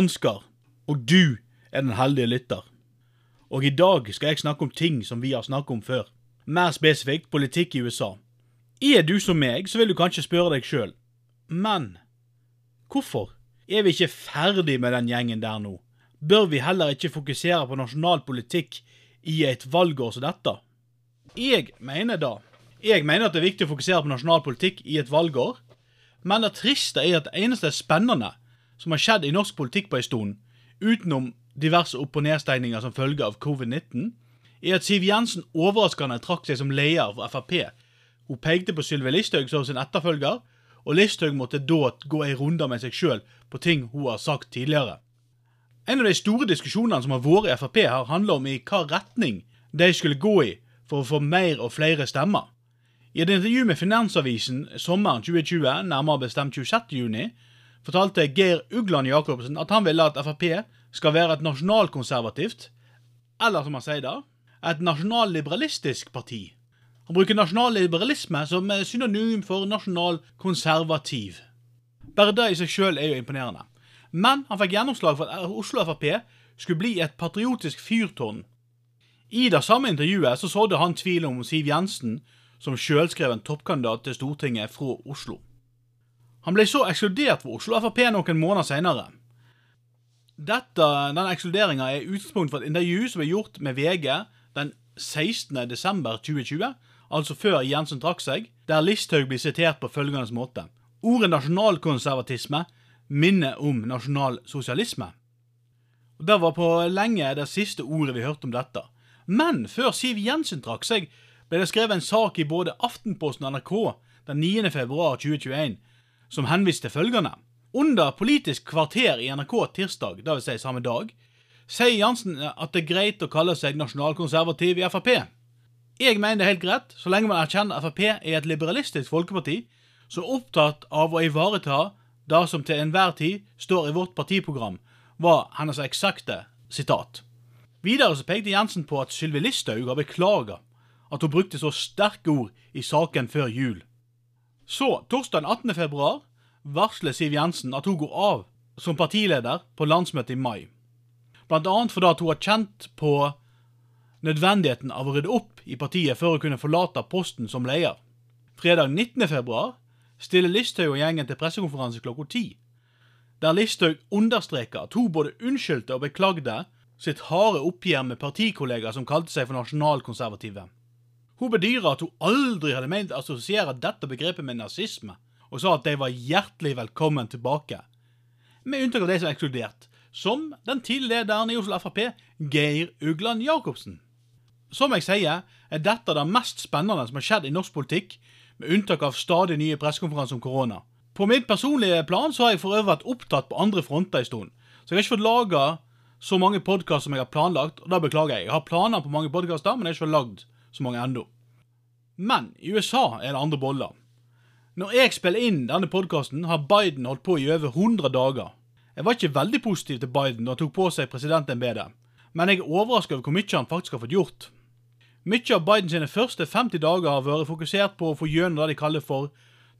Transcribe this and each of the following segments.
Ansgar, og du er den heldige lytter. Og i dag skal jeg snakke om ting som vi har snakket om før. Mer spesifikt politikk i USA. Er du som meg, så vil du kanskje spørre deg sjøl, men hvorfor er vi ikke ferdig med den gjengen der nå? Bør vi heller ikke fokusere på nasjonal politikk i et valgår som dette? Jeg mener da. Jeg mener at det er viktig å fokusere på nasjonal politikk i et valgår, men det triste er at det eneste spennende som har skjedd i norsk politikk på en stund, utenom diverse opp- og nedstegninger som følge av covid-19, er at Siv Jensen overraskende trakk seg som leder for Frp. Hun pekte på Sylvi Listhaug som sin etterfølger, og Listhaug måtte da gå ei runde med seg sjøl på ting hun har sagt tidligere. En av de store diskusjonene som har vært i Frp, har handla om i hva retning de skulle gå i for å få mer og flere stemmer. I et intervju med Finansavisen sommeren 2020, nærmere bestemt 26. fortalte Geir Ugland Jacobsen at han ville at Frp skal være et nasjonalkonservativt, eller som han sier da, et nasjonalliberalistisk parti. Han bruker nasjonalliberalisme som synonym for nasjonalkonservativ. Bare det i seg sjøl er jo imponerende. Men han fikk gjennomslag for at Oslo Frp skulle bli et patriotisk fyrtårn. I det samme intervjuet så sådde han tvil om Siv Jensen som sjølskreven toppkandidat til Stortinget fra Oslo. Han ble så ekskludert fra Oslo Frp noen måneder senere. Dette, denne ekskluderinga er utgangspunkt for et intervju som ble gjort med VG den 16.12.2020, altså før Jensen trakk seg, der Listhaug blir sitert på følgende måte. Ordet nasjonalkonservatisme minner om nasjonalsosialisme. Det var på lenge det siste ordet vi hørte om dette. Men før Siv Jensen trakk seg, ble det skrevet en sak i både Aftenposten og NRK den 9. februar 2021 som henviste følgende. Under Politisk kvarter i NRK tirsdag, dvs. Si samme dag, sier Jansen at det er greit å kalle seg nasjonalkonservativ i Frp. Jeg mener det er helt greit, så lenge man erkjenner Frp er et liberalistisk folkeparti som er opptatt av å ivareta det som til enhver tid står i vårt partiprogram, var hennes eksakte sitat. Videre så pekte Jensen på at Sylvi Listhaug har beklaga at hun brukte så sterke ord i saken før jul. Så, torsdag 18. februar, varsler Siv Jensen at hun går av som partileder på landsmøtet i mai. Blant annet fordi hun har kjent på nødvendigheten av å rydde opp i partiet før hun kunne forlate posten som leder. Fredag 19. februar stiller Listhaug og gjengen til pressekonferanse klokka ti, der Listhaug understreker at hun både unnskyldte og beklagde sitt harde oppgjør med partikollegaer som kalte seg for nasjonalkonservative. Hun bedyrer at hun aldri hadde ment å assosiere dette begrepet med nazisme, og sa at de var hjertelig velkommen tilbake, med unntak av de som er ekskludert, som den tidligere lederen i Oslo Frp, Geir Ugland Jacobsen. Som jeg sier, er dette det mest spennende som har skjedd i norsk politikk, med unntak av stadig nye pressekonferanser om korona. På mitt personlige plan så har jeg for øvrig vært opptatt på andre fronter en stund, så jeg har ikke fått laga så mange podkaster som jeg har planlagt, og da beklager jeg. Jeg har planer på mange podkaster, men jeg har ikke fått lagd så mange ennå. Men i USA er det andre boller. Når jeg spiller inn denne podkasten, har Biden holdt på i over 100 dager. Jeg var ikke veldig positiv til Biden da han tok på seg presidentembetet, men jeg er overrasket over hvor mye han faktisk har fått gjort. Mye av Bidens første 50 dager har vært fokusert på å få gjennom det de kaller for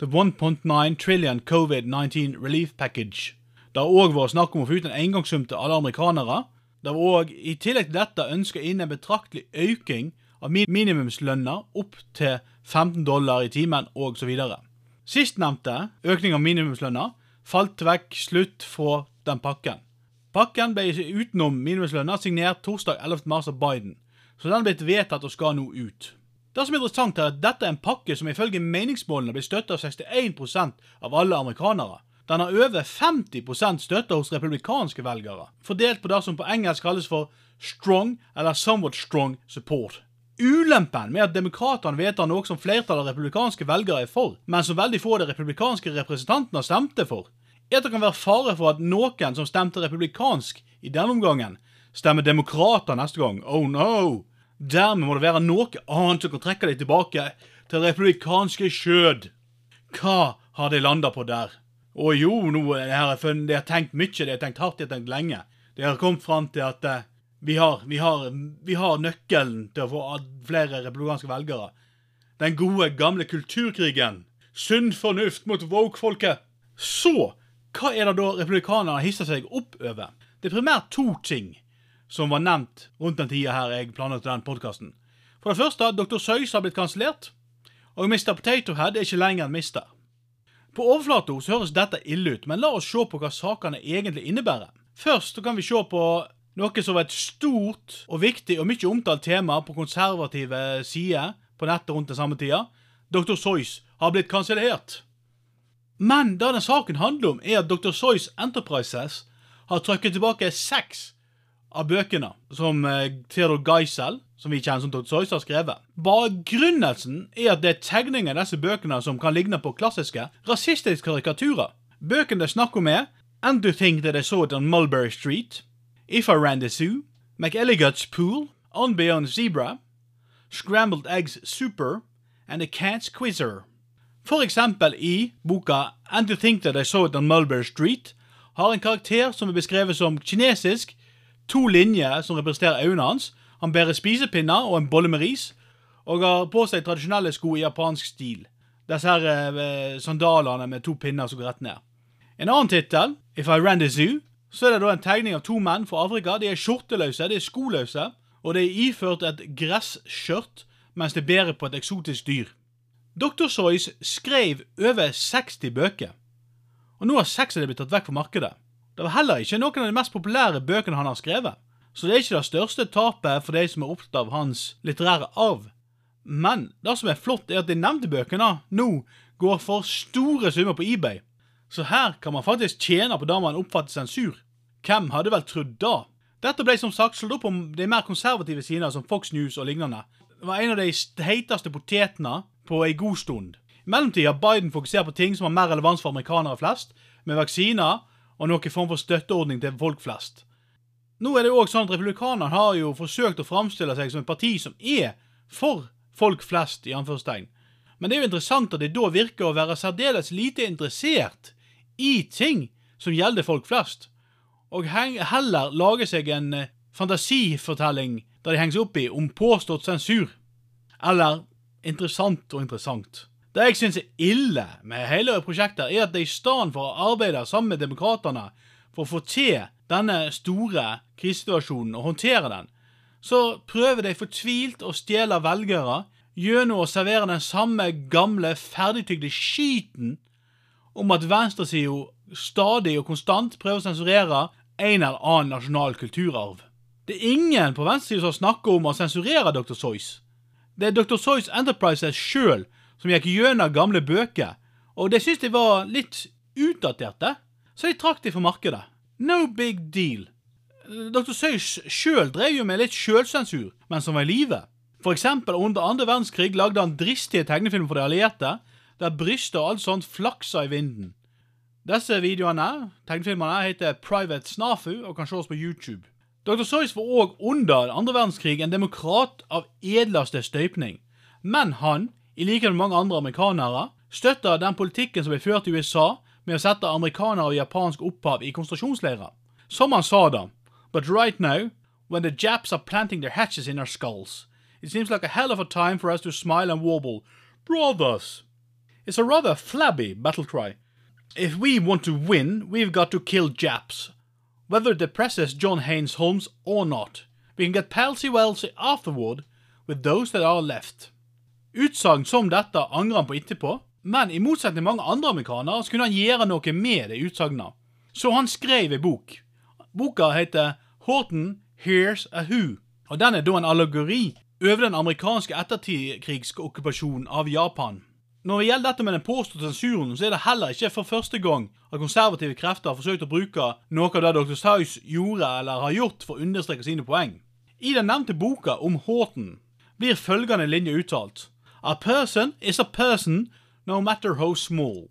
The 1.9 Trillion COVID-19 Relief Package. Det har òg vært snakk om å få ut en engangssum til alle amerikanere. Det var òg, i tillegg til dette, ønska inn en betraktelig økning av minimumslønna opp til 15 dollar i timen osv. Sistnevnte, økning av minimumslønna, falt vekk slutt fra den pakken. Pakken ble utenom minimumslønna signert torsdag 11. mars av Biden, så den er blitt vedtatt og skal nå ut. Det som er interessant er at Dette er en pakke som ifølge meningsmålene blir støttet av 61% av alle amerikanere. Den har over 50% støtte hos republikanske velgere, fordelt på det som på engelsk kalles for strong eller somewhat strong support. Ulempen med at demokratene vedtar noe som flertallet av republikanske velgere er for, men som veldig få av de republikanske representantene stemte for, er at det kan være fare for at noen som stemte republikansk i denne omgangen, stemmer demokrater neste gang. Oh no! Dermed må det være noe annet som kan trekke dem tilbake til republikanske skjød. Hva har de landa på der? Å jo, nå har jeg, tenkt mye, de har tenkt hardt, de har tenkt lenge. De har kommet fram til at uh, vi, har, vi, har, vi, har, nøkkelen til å få flere republikanske velgere. Den gode, gamle kulturkrigen. Sunn fornuft mot woke-folket. Så Hva er det da republikanerne hisser seg opp over? Det er primært to ting som var nevnt rundt den tida her jeg planla den podkasten. For det første, Dr. Søys har blitt kansellert, og Mr. Potatohead er ikke lenger en mister. På overflata høres dette ille ut, men la oss se på hva sakene egentlig innebærer. Først kan vi se på noe som var et stort og viktig og mye omtalt tema på konservative sider på nettet rundt den samme tida. Dr. Soyce har blitt kansellert. Men det den saken handler om, er at Dr. Soyce Enterprises har trukket tilbake seks av bøkene som eh, Theodor Geisel, som vi kjenner som Dr. Soyce, har skrevet. Begrunnelsen er at det er tegninger i disse bøkene som kan ligne på klassiske rasistiske karikaturer. Bøkene det er snakk om, er And to think that I saw it on Mulberry Street, If I Ran the Zoo, McElligot's Pool, On Beyond Zebra, Scrambled Eggs Super and A Cat's Quizzer. For eksempel i boka And to Think That I Saw It On Mulberry Street har en karakter som er beskrevet som kinesisk, to linjer som representerer øynene hans, han bærer spisepinner og en bolle med ris, og har på seg tradisjonelle sko i japansk stil. Disse her eh, sandalene med to pinner som går rett ned. En annen tittel, If I Ran the Zoo, så er det da en tegning av to menn fra Afrika. De er skjorteløse, de er skoløse, og de er iført et gresskjørt mens de bærer på et eksotisk dyr. Dr. Soys skrev over 60 bøker, og nå har seks av dem blitt tatt vekk fra markedet. Det var heller ikke noen av de mest populære bøkene han har skrevet, så det er ikke det største tapet for de som er opptatt av hans litterære arv. Men det som er flott, er at de nevnte bøkene nå går for store summer på eBay. Så her kan man faktisk tjene på det man oppfatter sensur. Hvem hadde vel trodd da? Dette ble som sagt slått opp om de mer konservative sidene som Fox News og lignende. Det var en av de heiteste potetene på ei god stund. I mellomtida har Biden fokusert på ting som har mer relevans for amerikanere flest, med vaksiner og noen form for støtteordning til folk flest. Nå er det også sånn at Republikanerne har jo forsøkt å framstille seg som et parti som er for folk flest, i anførstegn. Men det er jo interessant at de da virker å være særdeles lite interessert i ting som gjelder folk flest, og heller lage seg en eh, fantasifortelling der de henges opp i om påstått sensur. Eller interessant og interessant. Det jeg syns er ille med hele prosjektet, er at de i stedet for å arbeide sammen med demokratene for å få til denne store krisesituasjonen og håndtere den, så prøver de fortvilt å stjele velgere gjennom å servere den samme gamle, ferdigtygde skiten om at venstresida stadig og konstant prøver å sensurere en eller annen nasjonal kulturarv. Det er ingen på venstresida som snakker om å sensurere Dr. Soys. Det er Dr. Soys Enterprises sjøl som gikk gjennom gamle bøker, og de syntes de var litt utdaterte, så de trakk de fra markedet. No big deal. Dr. Soys sjøl drev jo med litt sjølsensur mens han var i live. Eksempel under andre verdenskrig lagde han dristige tegnefilmer for de allierte, der brystet og alt sånt flakser i vinden. Disse videoene, tegnefilmene, heter Private Snafu og kan ses på YouTube. Dr. Soyce var òg under andre verdenskrig en demokrat av edleste støypning, men han, i likhet med mange andre amerikanere, støtta den politikken som ble ført i USA med å sette amerikanere og japansk opphav i konsentrasjonsleirer. Som han sa da, but right now, when the Japs are planting their hatches in our skulls, it seems like a hell of a time for us to smile and warble, brothers. It's a rather flabby battle cry. If we want to win, we've got to kill Japs. Whether it depresses John Haynes Holmes or not, we can get palsy-wellsy afterward with those that are left. Utsagn som dette angrer han på etterpå, men i motsetning til mange andre amerikanere så kunne han gjøre noe med de utsagnene. Så han skrev ei bok. Boka heter Horton Here's a Who, og den er da en allegori over den amerikanske etterkrigske okkupasjonen av Japan. Når det gjelder dette med den påståtte sensuren, så er det heller ikke for første gang at konservative krefter har forsøkt å bruke noe av det Dr. Saus gjorde eller har gjort for å understreke sine poeng. I den nevnte boka om Horton blir følgende linje uttalt A person is a person no matter how small.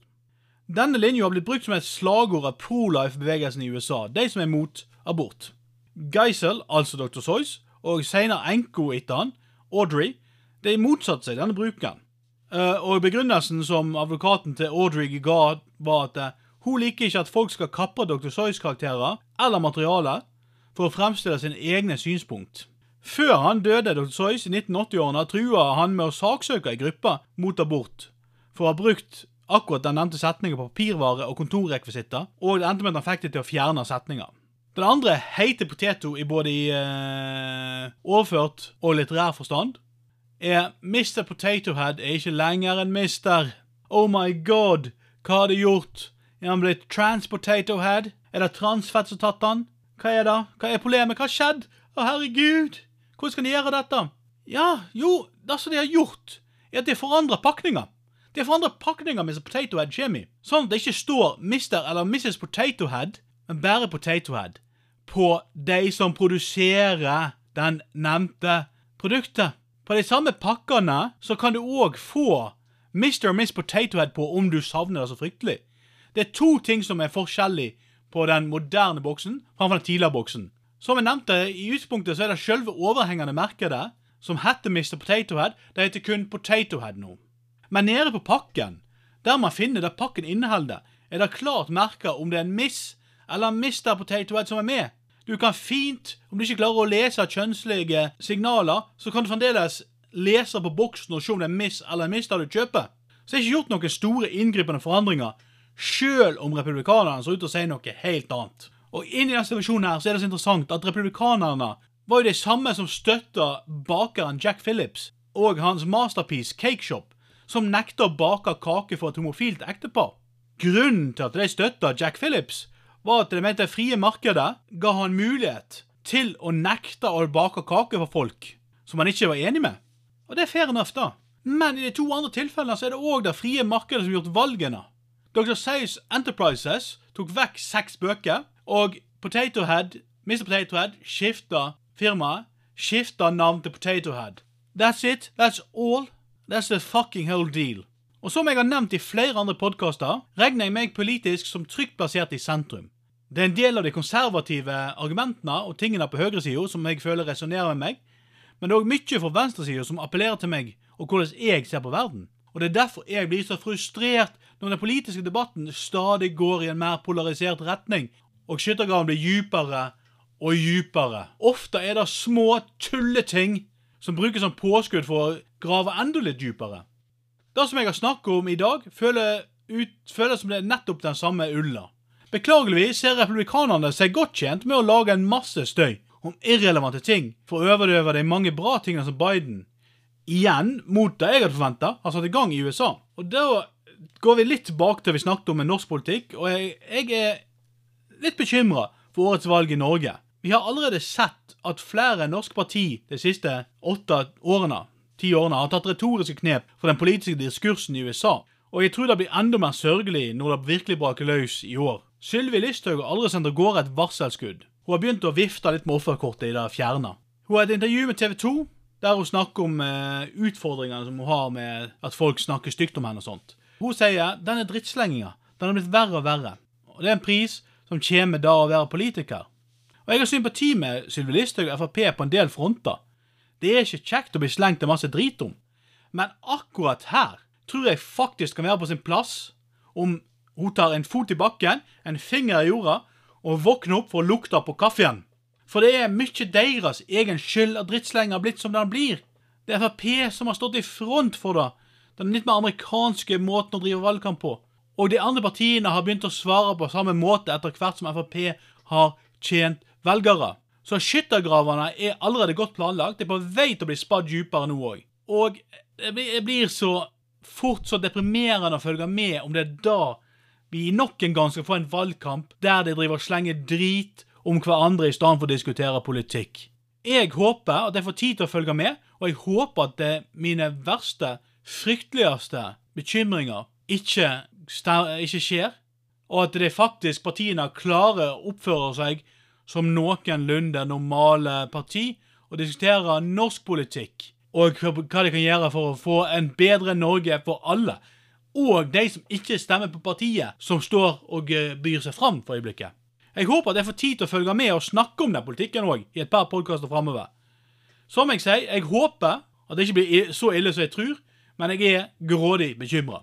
Denne linja har blitt brukt som et slagord av pro-life-bevegelsen i USA, de som er mot abort. Geisel, altså Dr. Soyce, og senere enka etter han, Audrey, de motsatte seg denne bruken. Uh, og Begrunnelsen som advokaten til Audrey ga, var at uh, hun liker ikke at folk skal kappe Dr. Soys karakterer eller materiale for å fremstille sine egne synspunkt. Før han døde, Dr. Soys, i 1980-årene, trua han med å saksøke ei gruppe mot abort for å ha brukt akkurat den nevnte setningen på papirvare og kontorrekvisitter, og det endte med at han fikk det til å fjerne setninger. Den andre heite poteto i både i eh, overført og litterær forstand er Mr. Potato Head er ikke lenger en mister. Oh my god, hva har de gjort? Er han blitt trans-potato head? Er det transfett som tatt han? Hva er det? Hva er problemet? Hva har skjedd? Å, herregud! Hvordan skal de gjøre dette? Ja, jo, det som de har gjort, er at de forandrer pakninger. De har forandret pakninger Mr. Potato Head Jimmy, sånn at det ikke står Mr. eller Mrs. Potato Head, men bare Potato Head, på de som produserer den nevnte produktet. På de samme pakkene så kan du òg få Mr. og Miss Potato Head på om du savner det så fryktelig. Det er to ting som er forskjellig på den moderne boksen framfor den tidligere boksen. Som jeg nevnte, i utgangspunktet så er det selve overhengende merket som heter Mr. Potato Head. Det heter kun Potato Head nå. Men nede på pakken, der man finner det pakken inneholder, er det klart merka om det er en Miss eller Mr. Potato Head som er med. Du kan fint, om du ikke klarer å lese kjønnslige signaler, så kan du fremdeles lese på boksen og se om det er Miss eller Miss du kjøper. Så det er ikke gjort noen store inngripende forandringer, sjøl om republikanerne ser ut til å si noe helt annet. Og inni denne situasjonen her så er det så interessant at republikanerne var jo de samme som støtta bakeren Jack Phillips og hans masterpiece Cake Shop, som nekta å bake kake for et homofilt ektepar. Grunnen til at de støtta Jack Phillips, var at de mente det frie markedet ga han mulighet til å nekte å bake kake for folk som han ikke var enig med. Og det er fair enough, da. Men i de to andre tilfellene så er det òg det frie markedet som har gjort valgene. Dr. Says Enterprises tok vekk seks bøker, og Potato Head, Mr. Potato Head skifta firmaet, skifta navn til Potato Head. That's it. That's all. That's the fucking whole deal. Og som jeg har nevnt i flere andre podkaster, regner jeg meg politisk som trygt plassert i sentrum. Det er en del av de konservative argumentene og tingene på høyresida som jeg føler resonnerer med meg, men det er òg mye fra venstresida som appellerer til meg og hvordan jeg ser på verden. Og det er derfor jeg blir så frustrert når den politiske debatten stadig går i en mer polarisert retning, og skyttergraven blir dypere og dypere. Ofte er det små tulleting som brukes som påskudd for å grave enda litt dypere. Det som jeg har snakket om i dag, føler, ut, som det er nettopp den samme ulla. Beklageligvis ser republikanerne seg godt tjent med å lage en masse støy om irrelevante ting for å overdøve de mange bra tingene som Biden, igjen mot det jeg hadde forventa, har satt i gang i USA. Og da går vi litt tilbake til vi snakket om med norsk politikk, og jeg, jeg er litt bekymra for årets valg i Norge. Vi har allerede sett at flere norske parti de siste åtte årene ti årene har tatt retoriske knep for den politiske diskursen i USA, og jeg tror det blir enda mer sørgelig når det virkelig braker løs i år. Sylvi Listhaug har aldri sendt av gårde et varselskudd. Hun har begynt å vifte litt med offerkortet i det fjerne. Hun har et intervju med TV 2 der hun snakker om eh, utfordringene som hun har med at folk snakker stygt om henne og sånt. Hun sier denne drittslenginga den har blitt verre og verre, og det er en pris som kommer da å være politiker. Og Jeg har sympati med Sylvi Listhaug og Frp på en del fronter. Det er ikke kjekt å bli slengt en masse drit om, men akkurat her tror jeg faktisk kan være på sin plass om hun tar en fot i bakken, en finger i jorda, og våkner opp for å lukte på kaffen. For det er mye deres egen skyld at drittslengen har blitt som den blir. Det er Frp som har stått i front for det. Den litt mer amerikanske måten å drive valgkamp på. Og de andre partiene har begynt å svare på samme måte etter hvert som Frp har tjent velgere. Så skyttergravene er allerede godt planlagt. Det er på vei til å bli spadd dypere nå òg. Og det blir så fort så deprimerende å følge med om det er da vi nok en gang skal få en valgkamp der de driver og slenger drit om hverandre i stedet for å diskutere politikk. Jeg håper at jeg får tid til å følge med, og jeg håper at det, mine verste, frykteligste bekymringer ikke, ikke skjer, og at det faktisk partiene klarer å oppføre seg som noenlunde normale parti og diskutere norsk politikk og hva de kan gjøre for å få en bedre Norge for alle og de som ikke stemmer på partiet som står og eh, byr seg fram for øyeblikket. Jeg håper at jeg får tid til å følge med og snakke om den politikken òg i et par podkaster framover. Som jeg sier, jeg håper at det ikke blir så ille som jeg tror, men jeg er grådig bekymra.